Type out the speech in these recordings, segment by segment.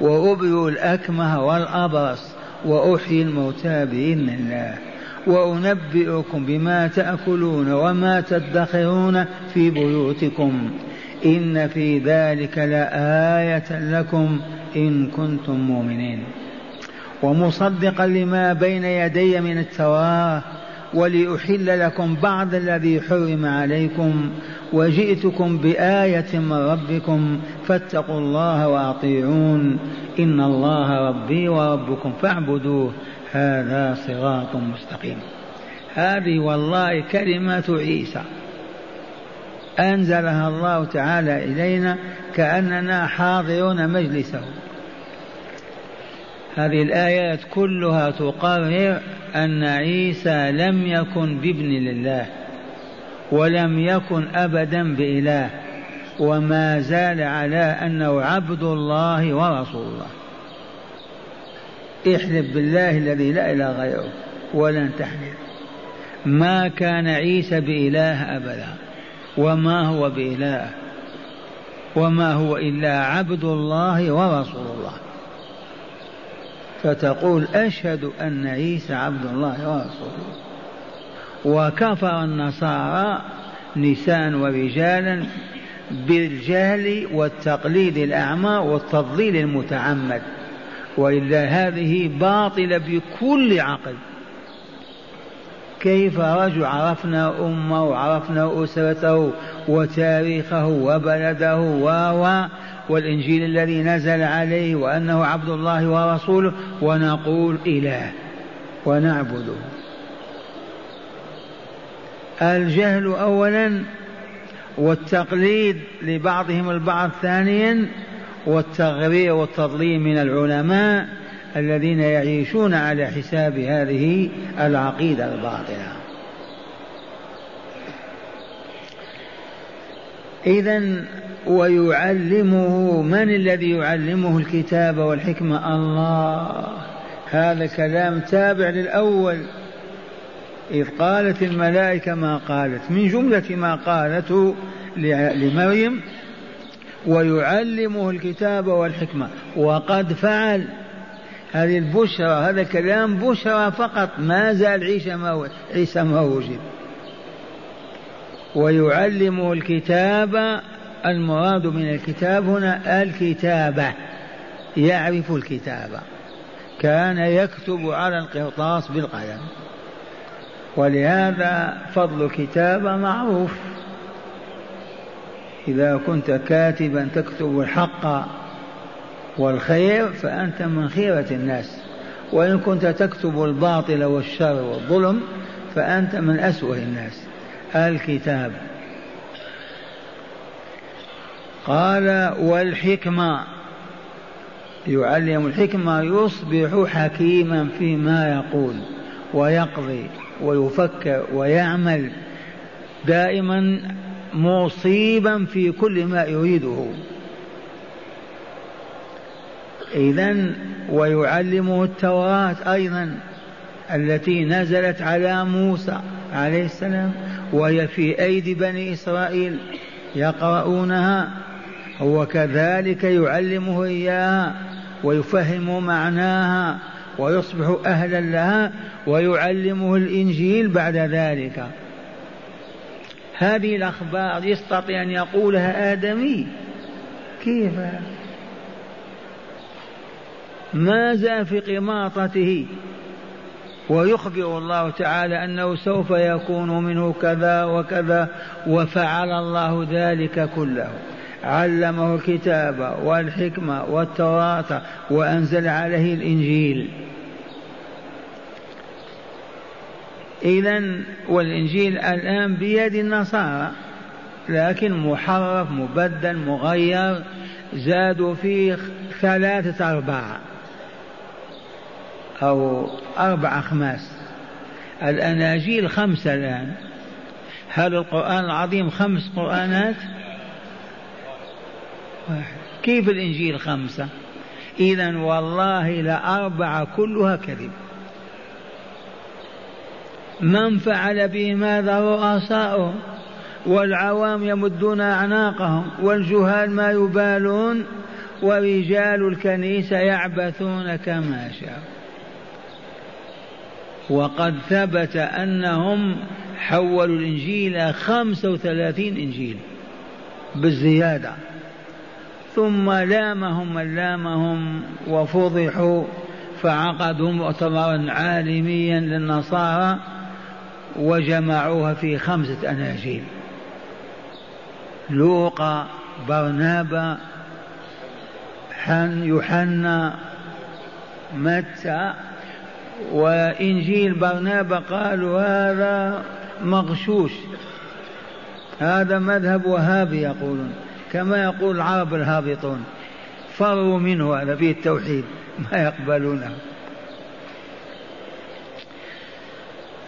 وأبرئ الأكمه والأبرص وأحيي الموتى بإذن الله وأنبئكم بما تأكلون وما تدخرون في بيوتكم. إن في ذلك لآية لكم إن كنتم مؤمنين. ومصدقا لما بين يدي من التوراة ولأحل لكم بعض الذي حرم عليكم وجئتكم بآية من ربكم فاتقوا الله وأطيعون إن الله ربي وربكم فاعبدوه هذا صراط مستقيم. هذه والله كلمات عيسى. أنزلها الله تعالى إلينا كأننا حاضرون مجلسه. هذه الآيات كلها تقرر أن عيسى لم يكن بابن لله ولم يكن أبدا بإله وما زال على أنه عبد الله ورسول الله احلف بالله الذي لا إله غيره ولن تحلف. ما كان عيسى بإله أبدا وما هو بإله وما هو إلا عبد الله ورسول الله فتقول أشهد أن عيسى عبد الله ورسوله. وكفر النصارى نساء ورجالا بالجهل والتقليد الأعمى والتضليل المتعمد. وإلا هذه باطلة بكل عقل. كيف رجل عرفنا أمه وعرفنا أسرته وتاريخه وبلده و والإنجيل الذي نزل عليه وأنه عبد الله ورسوله ونقول إله ونعبده. الجهل أولا والتقليد لبعضهم البعض ثانيا والتغرير والتضليل من العلماء الذين يعيشون على حساب هذه العقيدة الباطلة. إذا ويعلمه من الذي يعلمه الكتاب والحكمة؟ الله. هذا كلام تابع للأول. إذ قالت الملائكة ما قالت. من جملة ما قالته لمريم ويعلمه الكتاب والحكمة. وقد فعل. هذه البشرى هذا كلام بشرى فقط. ما زال عيسى ما وجد ويعلمه الكتاب المراد من الكتاب هنا الكتابة يعرف الكتابة كان يكتب على القرطاس بالقلم. ولهذا فضل الكتابة معروف. إذا كنت كاتبا تكتب الحق والخير فأنت من خيرة الناس. وإن كنت تكتب الباطل والشر والظلم فأنت من أسوأ الناس. الكتاب. قال والحكمة. يعلم الحكمة يصبح حكيما فيما يقول ويقضي ويفكر ويعمل دائما مصيبا في كل ما يريده. إذا ويعلمه التوراة أيضا التي نزلت على موسى عليه السلام وهي في أيدي بني إسرائيل يقرؤونها وكذلك يعلمه إياها ويفهم معناها ويصبح أهلا لها ويعلمه الإنجيل بعد ذلك. هذه الأخبار يستطيع أن يقولها آدمي. كيف؟ ماذا في قماطته؟ ويخبر الله تعالى أنه سوف يكون منه كذا وكذا وفعل الله ذلك كله. علمه الكتاب والحكمة والتوراة وأنزل عليه الإنجيل. إذا والإنجيل الآن بيد النصارى لكن محرف مبدل مغير زادوا فيه ثلاثة أرباع. أو أربع أخماس. الأناجيل خمسة الآن. هل القرآن العظيم خمس قرآنات؟ واحد. كيف الإنجيل خمسة؟ إذا والله لأربعة كلها كذب. من فعل به ماذا رؤساؤهم والعوام يمدون أعناقهم والجهال ما يبالون ورجال الكنيسة يعبثون كما شاء. وقد ثبت أنهم حولوا الإنجيل خمسة وثلاثين إنجيل بالزيادة. ثم لامهم من لامهم وفضحوا فعقدوا مؤتمرا عالميا للنصارى وجمعوها في خمسة أناجيل. لوقا برنابا حن يوحنا متى وإنجيل برنابا قالوا هذا مغشوش. هذا مذهب وهابي يقولون كما يقول العرب الهابطون. فروا منه هذا فيه التوحيد ما يقبلونه.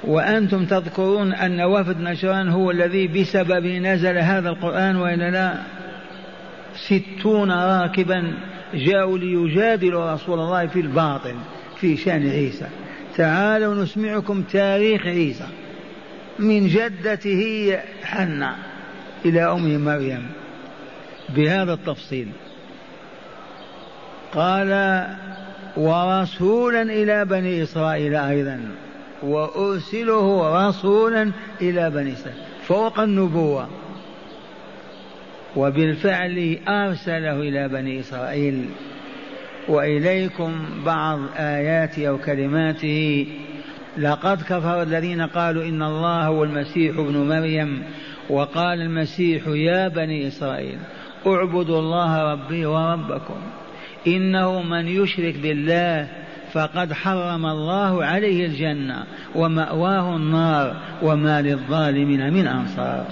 وأنتم تذكرون أن وفد نجران هو الذي بسببه نزل هذا القرآن وإلا لا ستون راكبا جاءوا ليجادلوا رسول الله في الباطل في شأن عيسى. تعالوا نسمعكم تاريخ عيسى. من جدته حنة إلى أمه مريم. بهذا التفصيل. قال ورسولا إلى بني إسرائيل أيضا. وأرسله رسولا إلى بني إسرائيل. فوق النبوة. وبالفعل أرسله إلى بني إسرائيل. وإليكم بعض آياته أو كلماته. لقد كفر الذين قالوا إن الله هو المسيح ابن مريم. وقال المسيح يا بني إسرائيل اعبدوا الله ربي وربكم. إنه من يشرك بالله فقد حرم الله عليه الجنة ومأواه النار وما للظالمين من أنصار.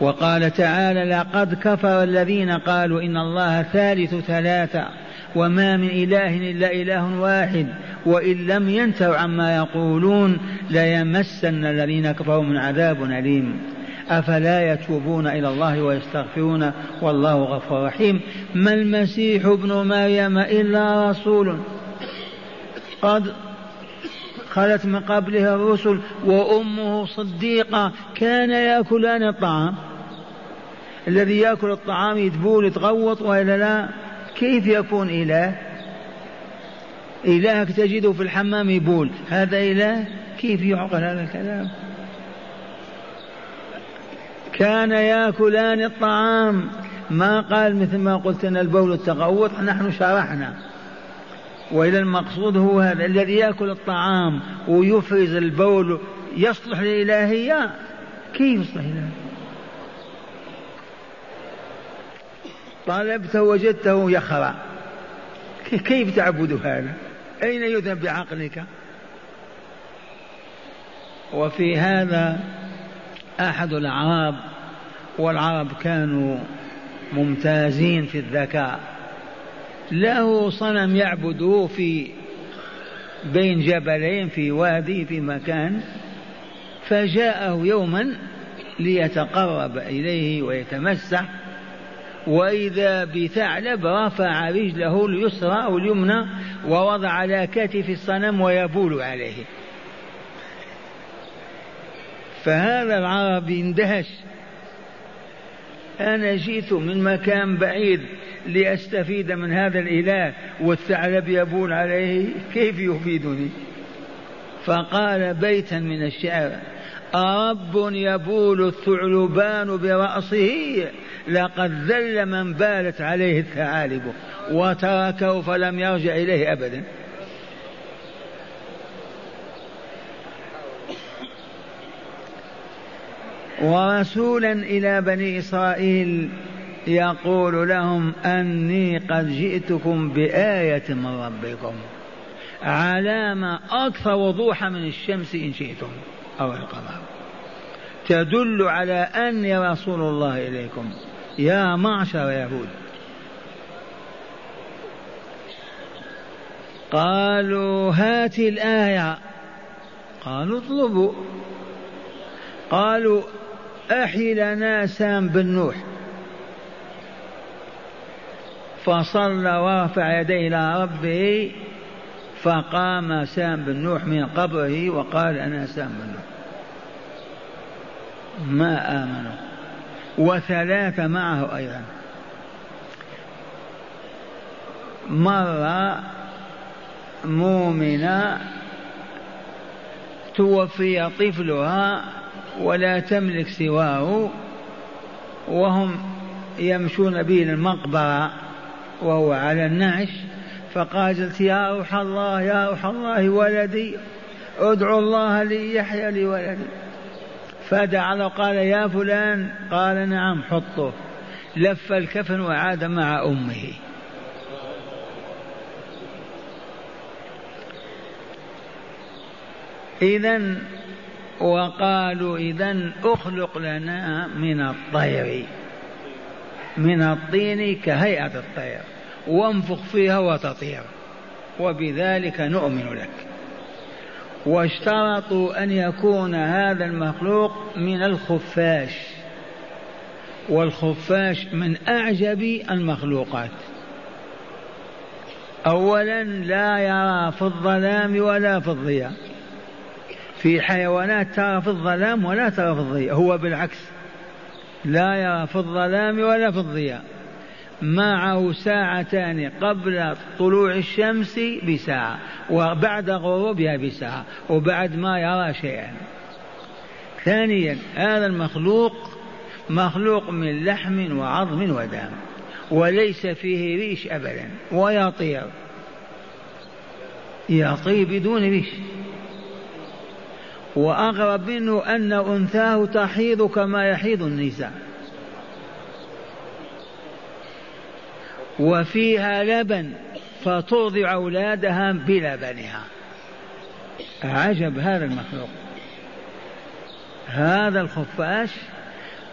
وقال تعالى لقد كفر الذين قالوا إن الله ثالث ثلاثة وما من إله إلا إله واحد وإن لم ينتهوا عما يقولون ليمسن الذين كفروا من عذاب أليم. أفلا يتوبون إلى الله ويستغفرون والله غفور رحيم. ما المسيح ابن مريم إلا رسول. قد خلت من قبلها الرسل وأمه صديقة كان يأكلان الطعام الذي يأكل الطعام يتبول يتغوط وإلا لا؟ كيف يكون إله؟ إلهك تجده في الحمام يبول. هذا إله؟ كيف يعقل هذا الكلام؟ كان يأكلان الطعام. ما قال مثل ما قلت أن البول التغوط نحن شرحنا. وإلى المقصود هو هذا. الذي يأكل الطعام ويفرز البول يصلح للإلهية كيف يصلح للإلهية طلبته وجدته يخرع كيف تعبد هذا؟ أين يذهب بعقلك؟ وفي هذا أحد الأعراب والعرب كانوا ممتازين في الذكاء. له صنم يعبده في بين جبلين في وادي في مكان. فجاءه يوما ليتقرب إليه ويتمسح. وإذا بثعلب رفع رجله اليسرى أو اليمنى ووضع على كتف الصنم ويبول عليه. فهذا العربي اندهش. أنا جئت من مكان بعيد لأستفيد من هذا الإله والثعلب يبول عليه كيف يفيدني؟ فقال بيتا من الشعر أرب يبول الثعلبان برأسه لقد ذل من بالت عليه الثعالب وتركه فلم يرجع إليه أبدا. ورسولا إلى بني إسرائيل يقول لهم أني قد جئتكم بآية من ربكم علامة أكثر وضوحا من الشمس إن شئتم أو القمر. تدل على أني رسول الله إليكم. يا معشر يهود. قالوا هات الآية. قالوا اطلبوا. قالوا أحي لنا سام بن نوح فصلى ورفع يديه إلى ربه فقام سام بن نوح من قبره وقال أنا سام بن نوح. ما آمنوا؟ وثلاثة معه أيضا. مرة مؤمنة توفي طفلها ولا تملك سواه وهم يمشون به المقبرة وهو على النعش. فقالت يا روح الله يا روح الله ولدي ادعو الله لي يحيى لي فدعا قال يا فلان قال نعم حطه لف الكفن وعاد مع أمه إذا وقالوا إذا أخلق لنا من الطير من الطين كهيئة الطير وانفخ فيها وتطير وبذلك نؤمن لك واشترطوا أن يكون هذا المخلوق من الخفاش. والخفاش من أعجب المخلوقات. أولا لا يرى في الظلام ولا في الضياء. في حيوانات ترى في الظلام ولا ترى في الضياء. هو بالعكس لا يرى في الظلام ولا في الضياء. معه ساعتان قبل طلوع الشمس بساعة وبعد غروبها بساعة وبعد ما يرى شيئا. ثانيا هذا المخلوق مخلوق من لحم وعظم ودم وليس فيه ريش أبدا ويطير يطير بدون ريش. وأغرب منه أن أنثاه تحيض كما يحيض النساء. وفيها لبن فترضع أولادها بلبنها عجب هذا المخلوق. هذا الخفاش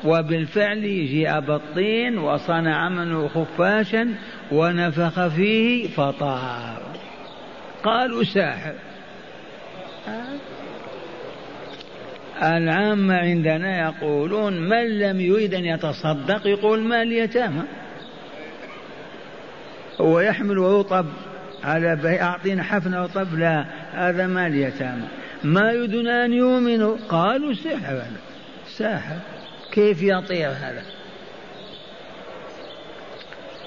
وبالفعل جاء بالطين وصنع منه خفاشا ونفخ فيه فطار. قالوا ساحر. العامة عندنا يقولون من لم يريد أن يتصدق يقول مال اليتامى. هو يحمل رطب على أعطينا حفنة رطب لا هذا مال اليتامى ما يريدون أن يؤمنوا قالوا سحر. ساحر كيف يطير هذا؟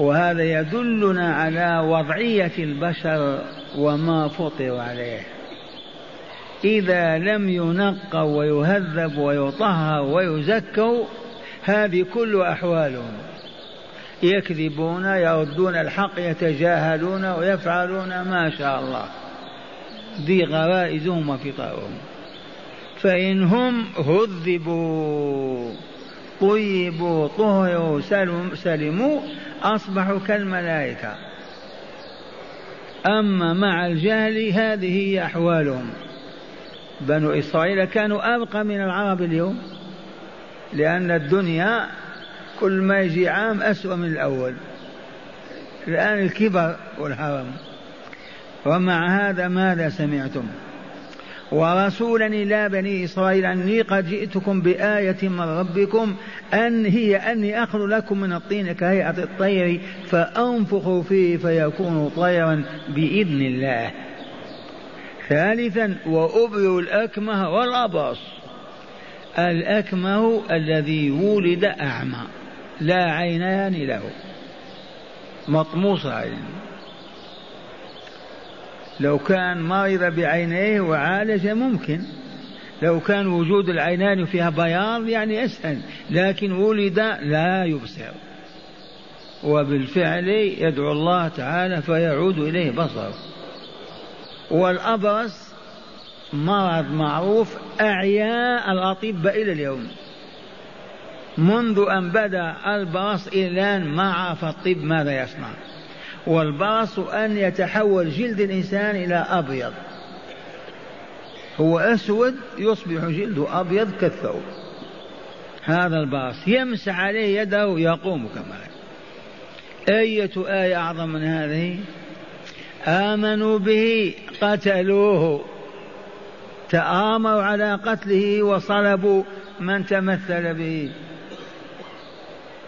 وهذا يدلنا على وضعية البشر وما فطر عليه. إذا لم ينقوا ويهذبوا ويطهروا ويزكوا هذه كل أحوالهم. يكذبون يردون الحق يتجاهلون ويفعلون ما شاء الله. ذي غرائزهم وفطرهم فإن هم هذبوا طيبوا طهروا سلموا أصبحوا كالملائكة. أما مع الجهل هذه هي أحوالهم. بنو إسرائيل كانوا أبقى من العرب اليوم لأن الدنيا كل ما يجي عام أسوأ من الأول. الآن الكبر والهرم. ومع هذا ماذا سمعتم؟ ورسولا إلى بني إسرائيل أني قد جئتكم بآية من ربكم أن هي أني أخذ لكم من الطين كهيئة الطير فأنفخ فيه فيكون طيرا بإذن الله. ثالثا وأبرئ الأكمه والأبرص الأكمه الذي ولد أعمى. لا عينان له. مطموس عين. لو كان مرض بعينيه وعالج ممكن. لو كان وجود العينان فيها بياض يعني أسهل. لكن ولد لا يبصر. وبالفعل يدعو الله تعالى فيعود إليه بصره. والأبرص مرض معروف أعياء الأطباء إلى اليوم. منذ أن بدأ البرص إلى الآن ما عرف الطب ماذا يصنع. والبرص أن يتحول جلد الإنسان إلى أبيض. هو أسود يصبح جلده أبيض كالثوب. هذا البرص يمسح عليه يده يقوم كما أية آية أعظم من هذه؟ آمنوا به قتلوه. تآمروا على قتله وصلبوا من تمثل به.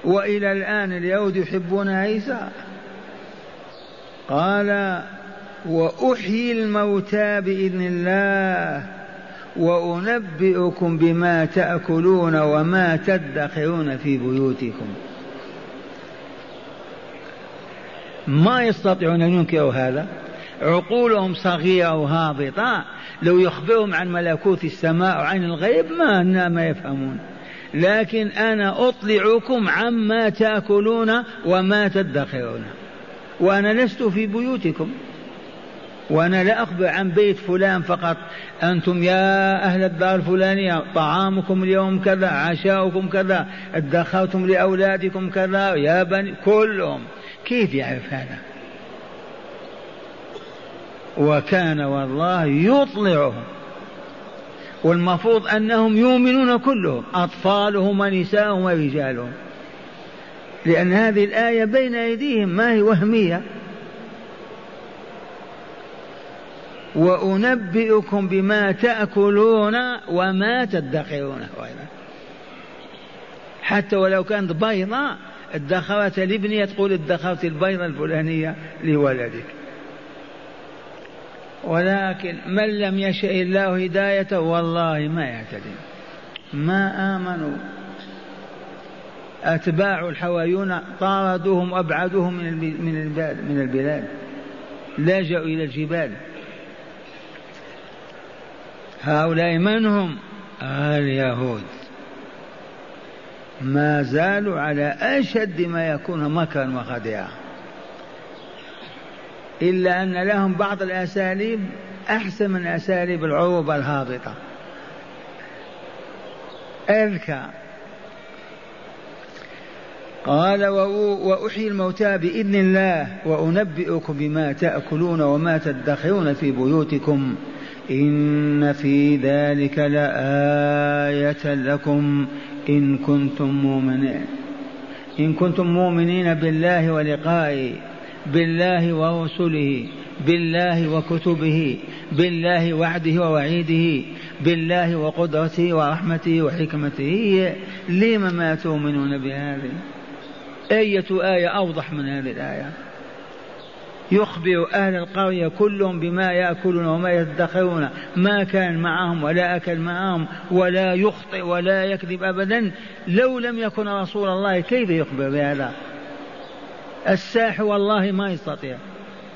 وإلى الآن اليهود يحبون عيسى؟ قال وأحيي الموتى بإذن الله وأنبئكم بما تأكلون وما تدخرون في بيوتكم. ما يستطيعون أن ينكروا هذا؟ عقولهم صغيرة وهابطة. لو يخبرهم عن ملكوت السماء وعن الغيب ما ما يفهمون. لكن أنا أطلعكم عما تأكلون وما تدخرون. وأنا لست في بيوتكم. وأنا لا أخبر عن بيت فلان فقط. أنتم يا أهل الدار الفلانية طعامكم اليوم كذا عشاؤكم كذا ادخرتم لأولادكم كذا يا بني كلهم. كيف يعرف هذا؟ وكان والله يطلعهم. والمفروض أنهم يؤمنون كلهم أطفالهم ونساءهم ورجالهم. لأن هذه الآية بين أيديهم ما هي وهمية. وأنبئكم بما تأكلون وما تدخرون. حتى ولو كانت بيضة ادخرت لابني تقول ادخرت البيضة الفلانية لولدك. ولكن من لم يشاء الله هدايته والله ما يهتدي ما آمنوا. أتباع الحواريون طاردوهم وأبعدوهم من من من البلاد. لجأوا إلى الجبال. هؤلاء من هم؟ اليهود. ما زالوا على أشد ما يكون مكرا وخديعا إلا أن لهم بعض الأساليب أحسن من أساليب العروبة الهابطة. أذكى قال وأحيي الموتى بإذن الله وأنبئكم بما تأكلون وما تدخرون في بيوتكم. إن في ذلك لآية لكم. إن كنتم مؤمنين. إن كنتم مؤمنين بالله ولقائه. بالله ورسله بالله وكتبه بالله وعده ووعيده بالله وقدرته ورحمته وحكمته. لم ما تؤمنون بهذه؟ أية آية أوضح من هذه الآية. يخبر أهل القرية كلهم بما يأكلون وما يدخرون ما كان معهم ولا أكل معهم ولا يخطئ ولا يكذب أبدا. لو لم يكن رسول الله كيف يخبر بهذا؟ الساح والله ما يستطيع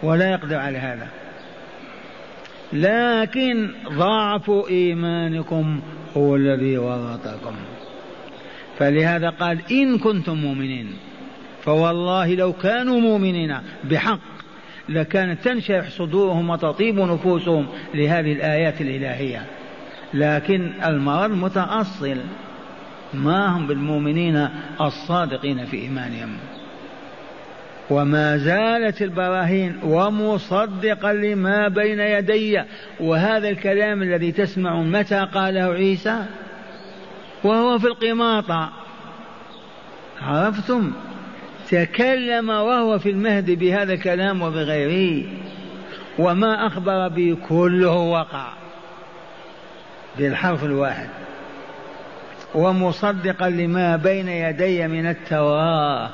ولا يقدر على هذا. لكن ضعف إيمانكم هو الذي ورطكم فلهذا قال إن كنتم مؤمنين فوالله لو كانوا مؤمنين بحق لكانت تنشرح صدورهم وتطيب نفوسهم لهذه الآيات الإلهية. لكن المرض متأصل ما هم بالمؤمنين الصادقين في إيمانهم. وما زالت البراهين ومصدقا لما بين يدي. وهذا الكلام الذي تسمعون متى قاله عيسى؟ وهو في القماطة عرفتم؟ تكلم وهو في المهد بهذا الكلام وبغيره. وما أخبر به كله وقع. بالحرف الواحد. ومصدقا لما بين يدي من التوراة.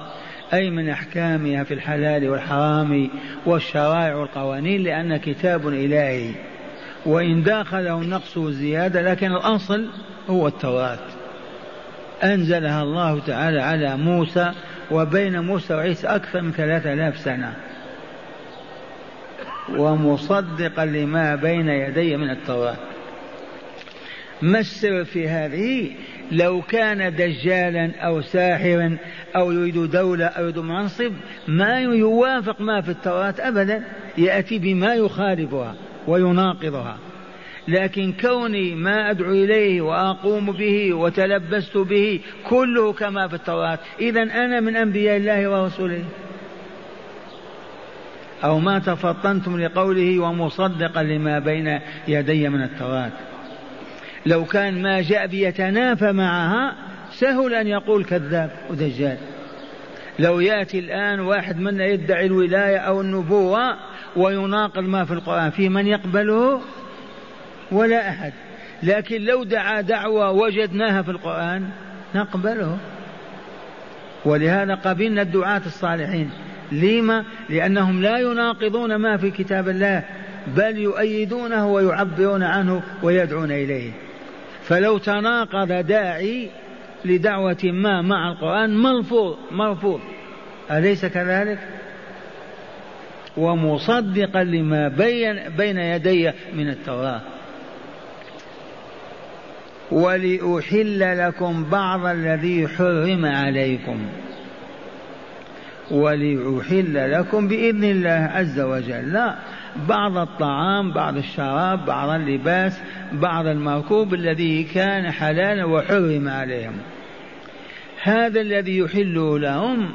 أي من أحكامها في الحلال والحرام والشرائع والقوانين لأن كتاب إلهي. وإن داخله النقص والزيادة لكن الأصل هو التوراة. أنزلها الله تعالى على موسى وبين موسى وعيسى أكثر من ثلاثة آلاف سنة. ومصدقا لما بين يدي من التوراة. ما السر في هذه؟ لو كان دجالا أو ساحرا أو يريد دولة أو يريد منصب ما يوافق ما في التوراة أبدا يأتي بما يخالفها ويناقضها. لكن كوني ما أدعو إليه وأقوم به وتلبست به كله كما في التوراة إذا أنا من أنبياء الله ورسوله. أو ما تفطنتم لقوله ومصدقا لما بين يدي من التوراة. لو كان ما جاء بيتنافى معها سهل أن يقول كذاب ودجال. لو يأتي الآن واحد منا يدعي الولاية أو النبوة ويناقض ما في القرآن في من يقبله؟ ولا أحد. لكن لو دعا دعوة وجدناها في القرآن نقبله. ولهذا قبلنا الدعاة الصالحين. لما؟ لأنهم لا يناقضون ما في كتاب الله بل يؤيدونه ويعبرون عنه ويدعون إليه. فلو تناقض داعي لدعوة ما مع القرآن مرفوض مرفوض. أليس كذلك؟ ومصدقا لما بين بين يدي من التوراة. ولأحل لكم بعض الذي حرم عليكم. ولأحل لكم بإذن الله عز وجل. لا بعض الطعام بعض الشراب بعض اللباس بعض المركوب الذي كان حلالا وحرم عليهم. هذا الذي يحل لهم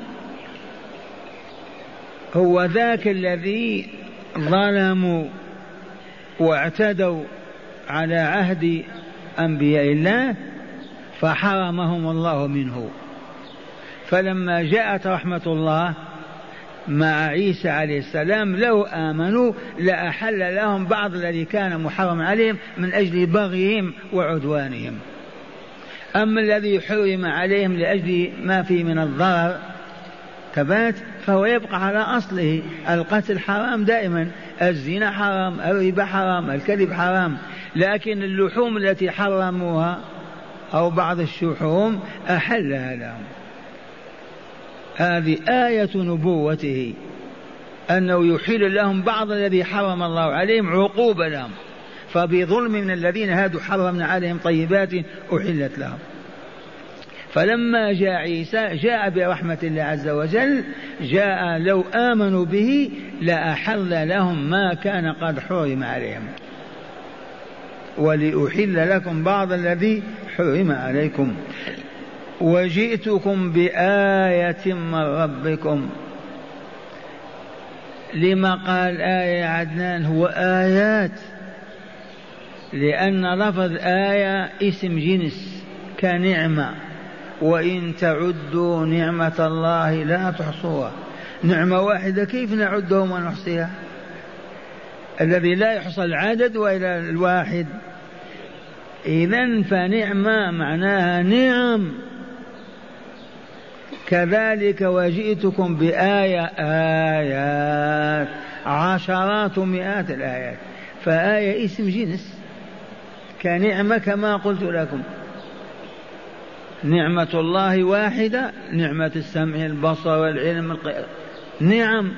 هو ذاك الذي ظلموا واعتدوا على عهد أنبياء الله فحرمهم الله منه. فلما جاءت رحمة الله مع عيسى عليه السلام لو آمنوا لأحل لهم بعض الذي كان محرم عليهم من أجل بغيهم وعدوانهم. أما الذي حرم عليهم لأجل ما فيه من الضرر ثبات فهو يبقى على أصله. القتل حرام دائما الزنا حرام الربا حرام الكذب حرام. لكن اللحوم التي حرموها أو بعض الشحوم أحلها لهم. هذه آية نبوته أنه يحل لهم بعض الذي حرم الله عليهم عقوبة لهم فبظلم من الذين هادوا حرمنا عليهم طيبات أحلت لهم. فلما جاء عيسى جاء برحمة الله عز وجل جاء لو آمنوا به لأحل لهم ما كان قد حرم عليهم. ولأحل لكم بعض الذي حرم عليكم. وجئتكم بآية من ربكم. لما قال آية عدنان هو آيات لأن لفظ آية اسم جنس كنعمة وإن تعدوا نعمة الله لا تحصوها. نعمة واحدة كيف نعدها ونحصيها الذي لا يحصى العدد وإلى الواحد. إذا فنعمة معناها نعم. كذلك وجئتكم بآية آيات. عشرات مئات الآيات. فآية اسم جنس. كنعمة كما قلت لكم. نعمة الله واحدة نعمة السمع البصر والعلم نعم.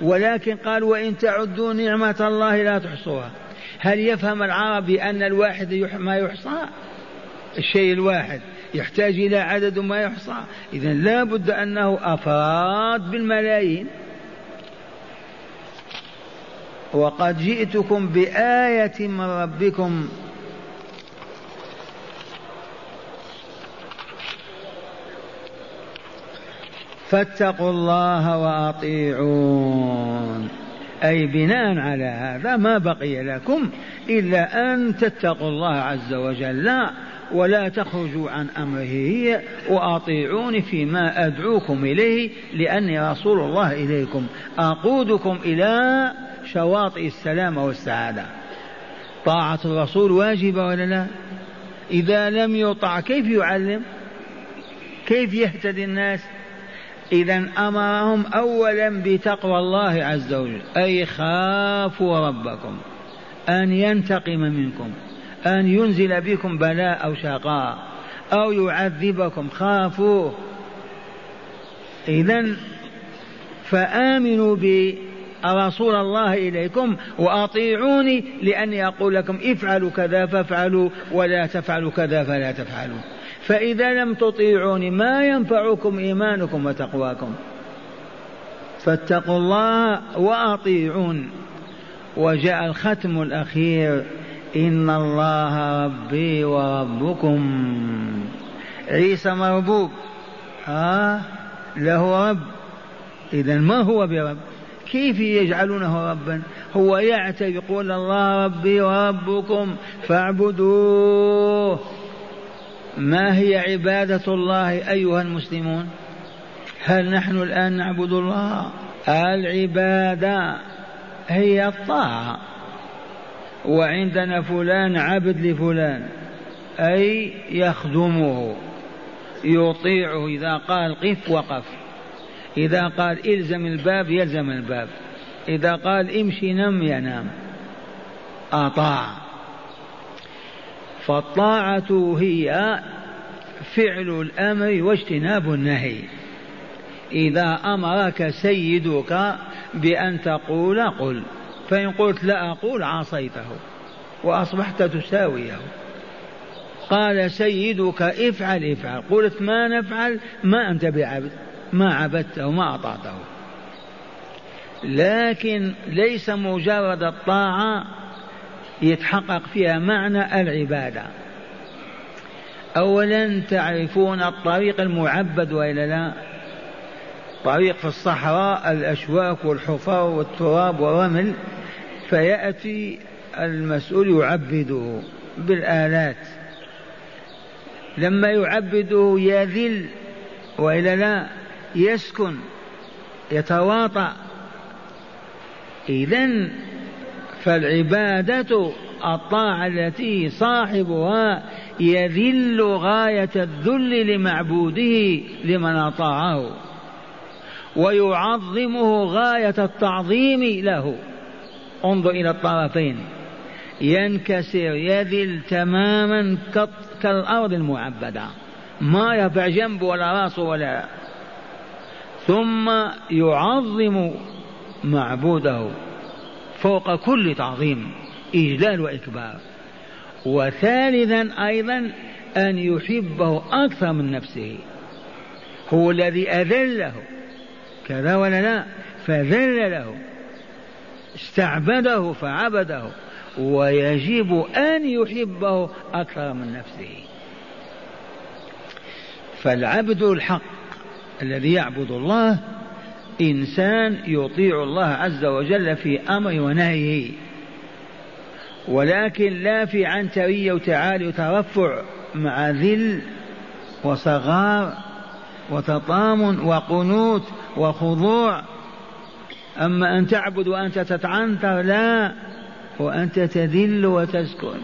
ولكن قال وإن تعدوا نعمة الله لا تحصوها. هل يفهم العربي أن الواحد ما يحصى؟ الشيء الواحد. يحتاج إلى عدد ما يحصى. إذا لا بد أنه أفراد بالملايين. وقد جئتكم بآية من ربكم. فاتقوا الله وأطيعون. أي بناء على هذا ما بقي لكم إلا أن تتقوا الله عز وجل. لا. ولا تخرجوا عن أمره وأطيعوني فيما أدعوكم إليه لأني رسول الله إليكم. أقودكم إلى شواطئ السلامه والسعادة. طاعة الرسول واجبة ولا لا؟ إذا لم يطع كيف يعلم؟ كيف يهتدي الناس؟ إذا أمرهم أولا بتقوى الله عز وجل أي خافوا ربكم أن ينتقم منكم. أن ينزل بكم بلاء أو شقاء أو يعذبكم خافوه. إذا فآمنوا برسول الله إليكم وأطيعوني لأني أقول لكم افعلوا كذا فافعلوا ولا تفعلوا كذا فلا تفعلوا. فإذا لم تطيعوني ما ينفعكم إيمانكم وتقواكم؟ فاتقوا الله وأطيعون. وجاء الختم الأخير. إن الله ربي وربكم عيسى مربوب آه له رب. إذا ما هو برب؟ كيف يجعلونه ربا؟ هو يعتب يقول الله ربي وربكم فاعبدوه. ما هي عبادة الله أيها المسلمون؟ هل نحن الآن نعبد الله؟ العبادة هي الطاعة. وعندنا فلان عبد لفلان أي يخدمه يطيعه إذا قال قف وقف إذا قال إلزم الباب يلزم الباب إذا قال امشي نم ينام أطاع. فالطاعة هي فعل الأمر واجتناب النهي. إذا أمرك سيدك بأن تقول قل. فإن قلت لا أقول عصيته وأصبحت تساويه. قال سيدك افعل افعل. قلت ما نفعل؟ ما أنت بعبد. ما عبدته ما أطعته لكن ليس مجرد الطاعة يتحقق فيها معنى العبادة. أولا تعرفون الطريق المعبد وإلا لا؟ طريق في الصحراء الأشواك والحفر والتراب والرمل. فيأتي المسؤول يعبده بالآلات. لما يعبده يذل وإلا لا يسكن يتواطأ. إذا فالعبادة الطاعة التي صاحبها يذل غاية الذل لمعبوده لمن أطاعه ويعظمه غاية التعظيم له. انظر إلى الطرفين. ينكسر يذل تماما كالأرض المعبدة. ما يرفع جنبه ولا رأسه ولا ثم يعظم معبوده فوق كل تعظيم إجلال وإكبار. وثالثا أيضا أن يحبه أكثر من نفسه. هو الذي أذله. كذا ولا لا؟ فذل له. استعبده فعبده ويجب أن يحبه أكثر من نفسه. فالعبد الحق الذي يعبد الله إنسان يطيع الله عز وجل في أمر ونهيه. ولكن لا في عنترية وتعالي وترفع مع ذل وصغار وتطامن وقنوت وخضوع أما أن تعبد وأنت تتعنتر لا وأنت تذل وتسكن.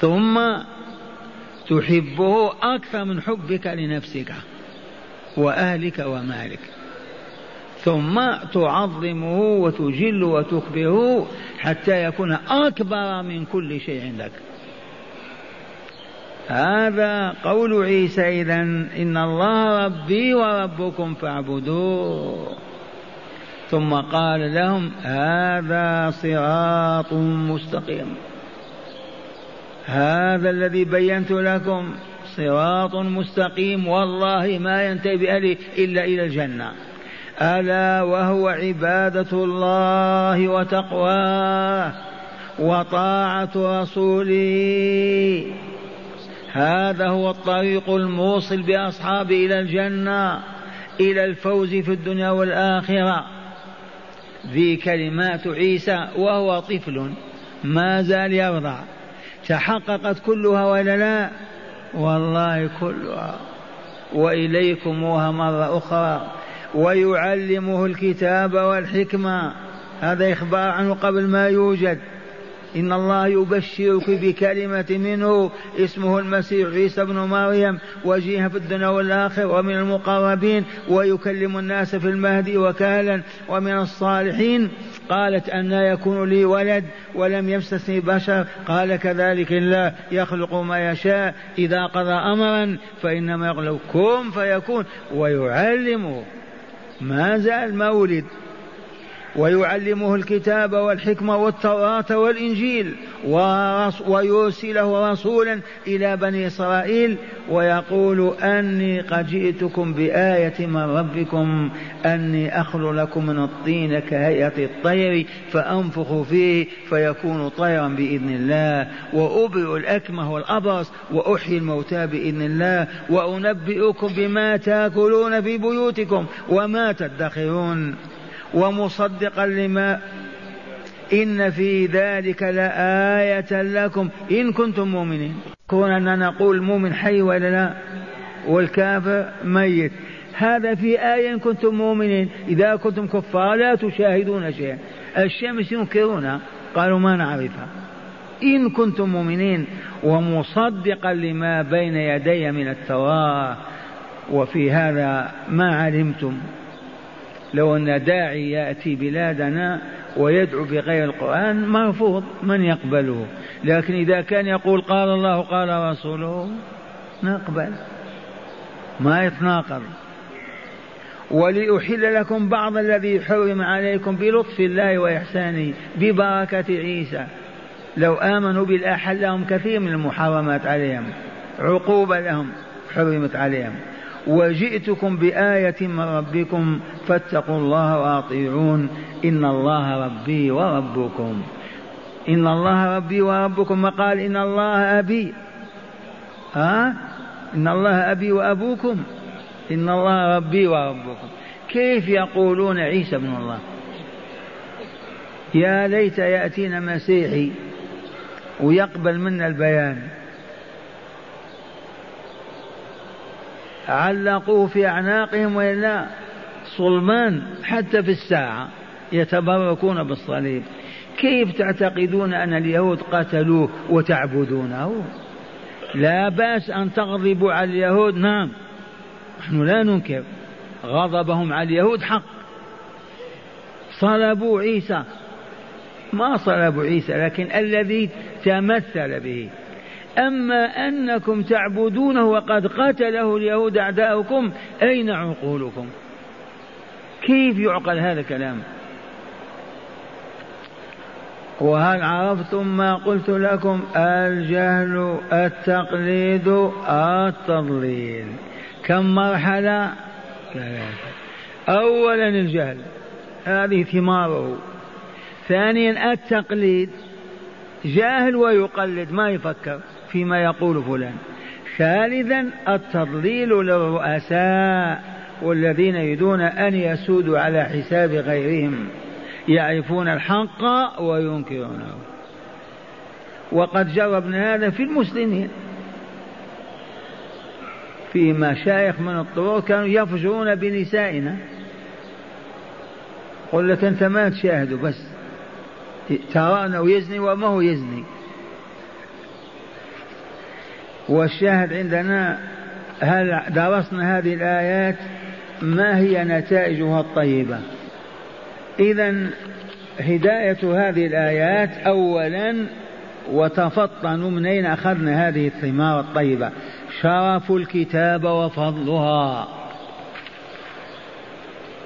ثم تحبه أكثر من حبك لنفسك وأهلك ومالك. ثم تعظمه وتجل وتخبره حتى يكون أكبر من كل شيء عندك. هذا قول عيسى إذا إن الله ربي وربكم فاعبدوه. ثم قال لهم هذا صراط مستقيم. هذا الذي بينت لكم صراط مستقيم والله ما ينتهي بأهله إلا إلى الجنة. ألا وهو عبادة الله وتقواه وطاعة رسوله. هذا هو الطريق الموصل بأصحابه إلى الجنة إلى الفوز في الدنيا والآخرة. ذي كلمات عيسى وهو طفل. ما زال يرضع تحققت كلها ولا لا؟ والله كلها. وإليكموها مرة أخرى. ويعلمه الكتاب والحكمة. هذا إخبار عنه قبل ما يوجد. إن الله يبشرك بكلمة منه اسمه المسيح عيسى بن مريم وجيها في الدنيا والآخرة ومن المقربين ويكلم الناس في المهدي وكالا ومن الصالحين. قالت أن يكون لي ولد ولم يمسسني بشر قال كذلك الله يخلق ما يشاء إذا قضى أمرا فإنما يقول كن فيكون ويعلمه ما زال ما ولد ويعلمه الكتاب والحكمة والتوراة والإنجيل ويرسله رسولا إلى بني إسرائيل ويقول أني قد جئتكم بآية من ربكم أني أخلق لكم من الطين كهيئة الطير فأنفخ فيه فيكون طيرا بإذن الله وأبرئ الأكمه والأبرص وأحيي الموتى بإذن الله وأنبئكم بما تأكلون في بيوتكم وما تدخرون. ومصدقا لما إن في ذلك لآية لكم إن كنتم مؤمنين. كون أننا نقول المؤمن حي ولا لا والكافر ميت. هذا في آية إن كنتم مؤمنين. إذا كنتم كفار لا تشاهدون شيئا. الشمس ينكرونها قالوا ما نعرفها. إن كنتم مؤمنين ومصدقا لما بين يدي من التوراة. وفي هذا ما علمتم. لو أن داعي يأتي بلادنا ويدعو بغير القرآن مرفوض من يقبله. لكن إذا كان يقول قال الله قال رسوله نقبل. ما يتناقض. ولأحل لكم بعض الذي حرم عليكم بلطف الله وإحسانه ببركة عيسى. لو آمنوا بالله حلهم كثير من المحرمات عليهم عقوبة لهم حرمت عليهم. وجئتكم بآية من ربكم فاتقوا الله وأطيعون. إن الله ربي وربكم. إن الله ربي وربكم. ما قال إن الله أبي. ها؟ إن الله أبي وأبوكم. إن الله ربي وربكم. كيف يقولون عيسى ابن الله؟ يا ليت يأتينا مسيحي ويقبل منا البيان. علقوه في أعناقهم وإلا صلمان حتى في الساعة يتبركون بالصليب. كيف تعتقدون أن اليهود قتلوه وتعبدونه؟ لا بأس أن تغضبوا على اليهود. نعم نحن لا ننكر غضبهم على اليهود حق. صلبوا عيسى ما صلبوا عيسى لكن الذي تمثل به أما أنكم تعبدونه وقد قتله اليهود أعداؤكم أين عقولكم؟ كيف يعقل هذا الكلام؟ وهل عرفتم ما قلت لكم؟ الجهل التقليد التضليل. كم مرحلة؟ ثلاثة. أولا الجهل هذه ثماره. ثانيا التقليد جاهل ويقلد ما يفكر. فيما يقول فلان. ثالثا التضليل للرؤساء والذين يريدون أن يسودوا على حساب غيرهم. يعرفون الحق وينكرونه. وقد جربنا هذا في المسلمين. في مشايخ من الطرق كانوا يفجرون بنسائنا. قل لك أنت ما تشاهده بس. ترى أنه يزني وما هو يزني. والشاهد عندنا هل درسنا هذه الآيات ما هي نتائجها الطيبة؟ إذا هداية هذه الآيات أولا وتفطنوا من أين أخذنا هذه الثمار الطيبة؟ شرف الكتاب وفضلها.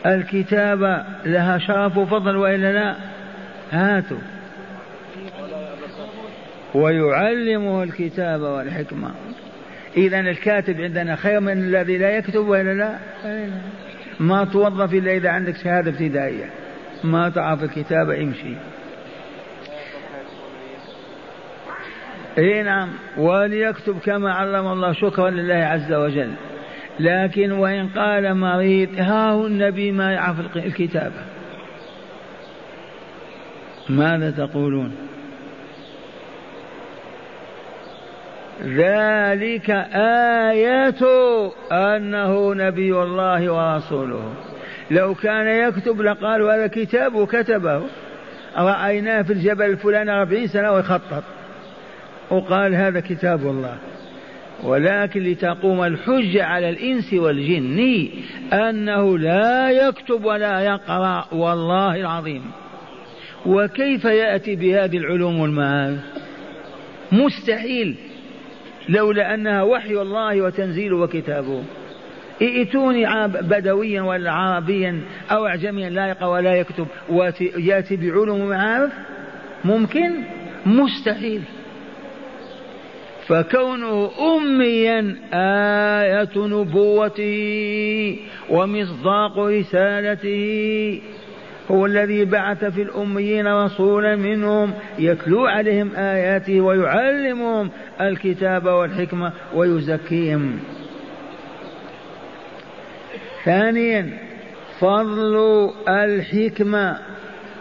الكتابة لها شرف وفضل وإلا لا؟ هاتوا. ويعلمه الكتاب والحكمة. إذا الكاتب عندنا خير من الذي لا يكتب وإلا لا؟ ما توظف إلا إذا عندك شهادة ابتدائية. ما تعرف الكتابة امشي. إي نعم وليكتب كما علم الله. شكرا لله عز وجل. لكن وإن قال مريض ها هو النبي ما يعرف الكتابة ماذا تقولون؟ ذلك آية أنه نبي الله ورسوله. لو كان يكتب لقال هذا كتاب وكتبه. رأيناه في الجبل الفلاني أربعين سنة ويخطط. وقال هذا كتاب الله. ولكن لتقوم الحجة على الإنس والجن أنه لا يكتب ولا يقرأ والله العظيم. وكيف يأتي بهذه العلوم والمعارف مستحيل. لولا أنها وحي الله وتنزيله وكتابه. ائتوني بدويا ولا عربيا أو أعجميا لا يقرأ ولا يكتب. ويأتي بعلوم ومعارف؟ ممكن؟ مستحيل. فكونه أميا آية نبوته ومصداق رسالته هو الذي بعث في الأميين رسولا منهم يتلو عليهم آياته ويعلمهم الكتاب والحكمة ويزكيهم. ثانيا فضل الحكمة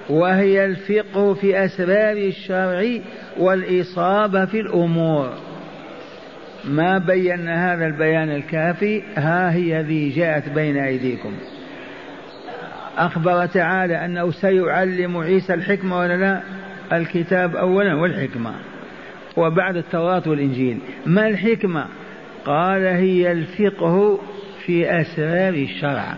وهي الفقه في أسباب الشرع والإصابة في الأمور. ما بينا هذا البيان الكافي؟ ها هي ذي جاءت بين أيديكم. أخبر تعالى أنه سيعلم عيسى الحكمة ولا لا؟ الكتاب أولا والحكمة. وبعد التوراة والإنجيل. ما الحكمة؟ قال هي الفقه في أسرار الشرع.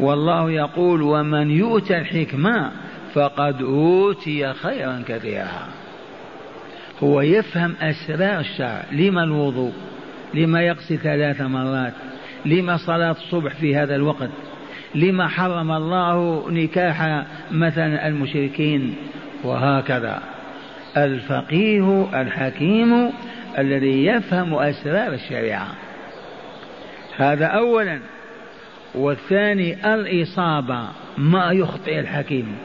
والله يقول ومن يؤتى الحكمة فقد أوتي خيرا كثيرا. هو يفهم أسرار الشرع. لما الوضوء؟ لما يقصي ثلاث مرات؟ لما صلاة الصبح في هذا الوقت؟ لما حرم الله نكاح مثلا المشركين؟ وهكذا. الفقيه الحكيم الذي يفهم أسرار الشريعة. هذا أولا. والثاني الإصابة ما يخطئ الحكيم.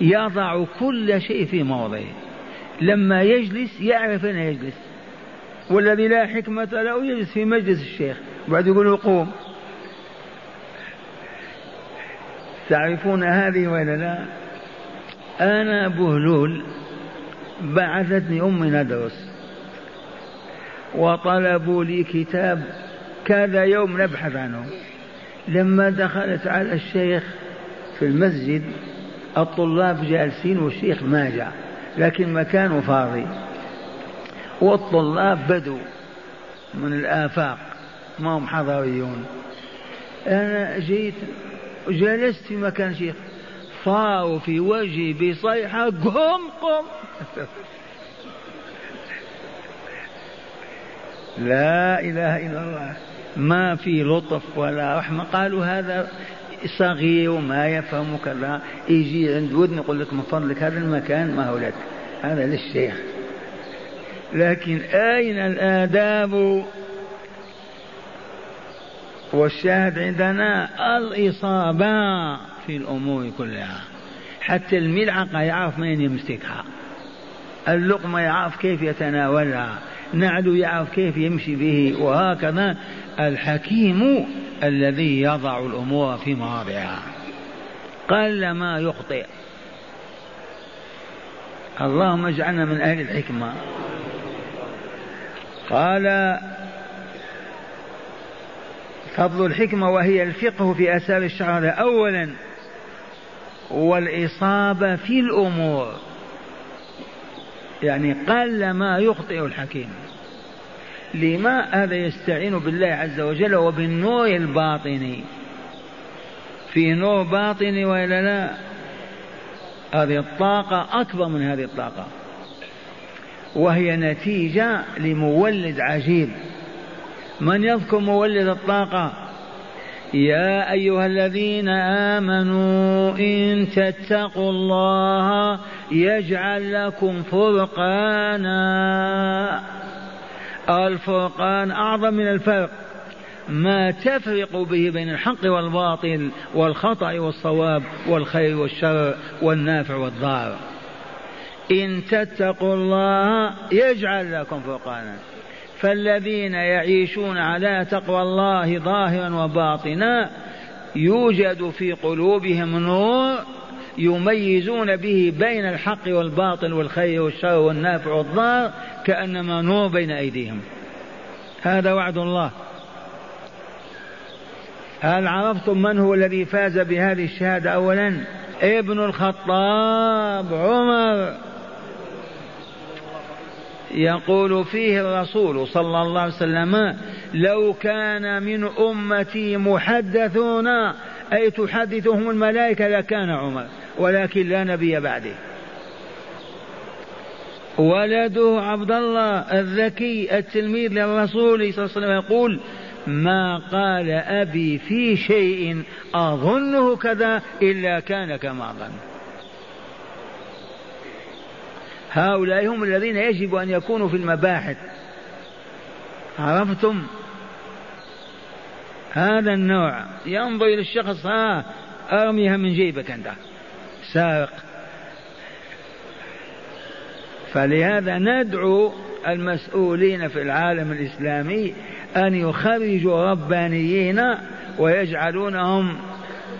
يضع كل شيء في موضعه. لما يجلس يعرف أين يجلس. والذي لا حكمة له يجلس في مجلس الشيخ. بعد يقول قوم. تعرفون هذه ولا لا؟ أنا بهلول بعثتني أمي ندرس وطلبوا لي كتاب كذا يوم نبحث عنه. لما دخلت على الشيخ في المسجد الطلاب جالسين والشيخ ما جاء لكن مكانه فاضي. والطلاب بدوا من الآفاق ما هم حضريون أنا جيت جلست في مكان شيخ. صاروا في وجهي بصيحة قم قم. لا إله إلا الله. ما في لطف ولا رحمة. قالوا هذا صغير وما يفهم كذا يجي عند ودن يقول لك من فضلك هذا المكان ما هو لك. هذا للشيخ. لكن أين الآداب؟ والشاهد عندنا الإصابة في الأمور كلها. حتى الملعقة يعرف من يمسكها. اللقمة يعرف كيف يتناولها. نعل يعرف كيف يمشي به. وهكذا الحكيم الذي يضع الأمور في مواضعها. قل ما يخطئ. اللهم اجعلنا من أهل الحكمة. قال فضل الحكمة وهي الفقه في أسار الشرع أولا والإصابة في الأمور. يعني قل ما يخطئ الحكيم. لما هذا يستعين بالله عز وجل وبالنور الباطني في نور باطني وإلا لا؟ هذه الطاقة أكبر من هذه الطاقة. وهي نتيجة لمولد عجيب. من يذكر مولد الطاقة؟ يا أيها الذين آمنوا إن تتقوا الله يجعل لكم فرقانا. الفرقان أعظم من الفرق. ما تفرق به بين الحق والباطل والخطأ والصواب والخير والشر والنافع والضار. إن تتقوا الله يجعل لكم فرقانا. فالذين يعيشون على تقوى الله ظاهرا وباطنا يوجد في قلوبهم نور يميزون به بين الحق والباطل والخير والشر والنافع والضار كأنما نور بين أيديهم. هذا وعد الله. هل عرفتم من هو الذي فاز بهذه الشهادة أولا؟ ابن الخطاب عمر. يقول فيه الرسول صلى الله عليه وسلم لو كان من أمتي محدثون أي تحدثهم الملائكة لكان عمر ولكن لا نبي بعده. ولده عبد الله الذكي التلميذ للرسول صلى الله عليه وسلم يقول ما قال أبي في شيء أظنه كذا إلا كان كما ظن. هؤلاء هم الذين يجب أن يكونوا في المباحث. عرفتم؟ هذا النوع. ينظر إلى الشخص ها أرميها من جيبك أنت. سارق. فلهذا ندعو المسؤولين في العالم الإسلامي أن يخرجوا ربانيين ويجعلونهم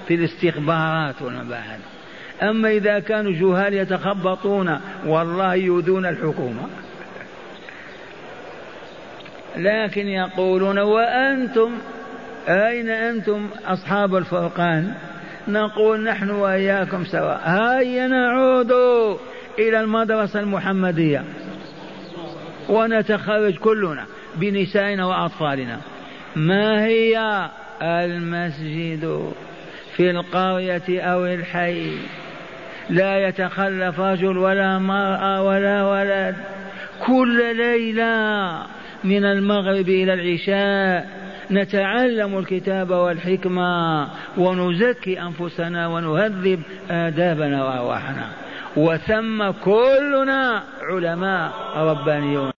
في الاستخبارات والمباحث. أما إذا كانوا جهال يتخبطون والله يؤذون الحكومة. لكن يقولون وأنتم أين أنتم أصحاب الفرقان؟ نقول نحن وإياكم سواء. هيا نعود إلى المدرسة المحمدية ونتخرج كلنا بنسائنا وأطفالنا. ما هي المسجد في القرية أو الحي؟ لا يتخلف رجل ولا مرأة ولا ولد. كل ليلة من المغرب إلى العشاء نتعلم الكتاب والحكمة ونزكي أنفسنا ونهذب آدابنا وأرواحنا. وثم كلنا علماء ربانيون.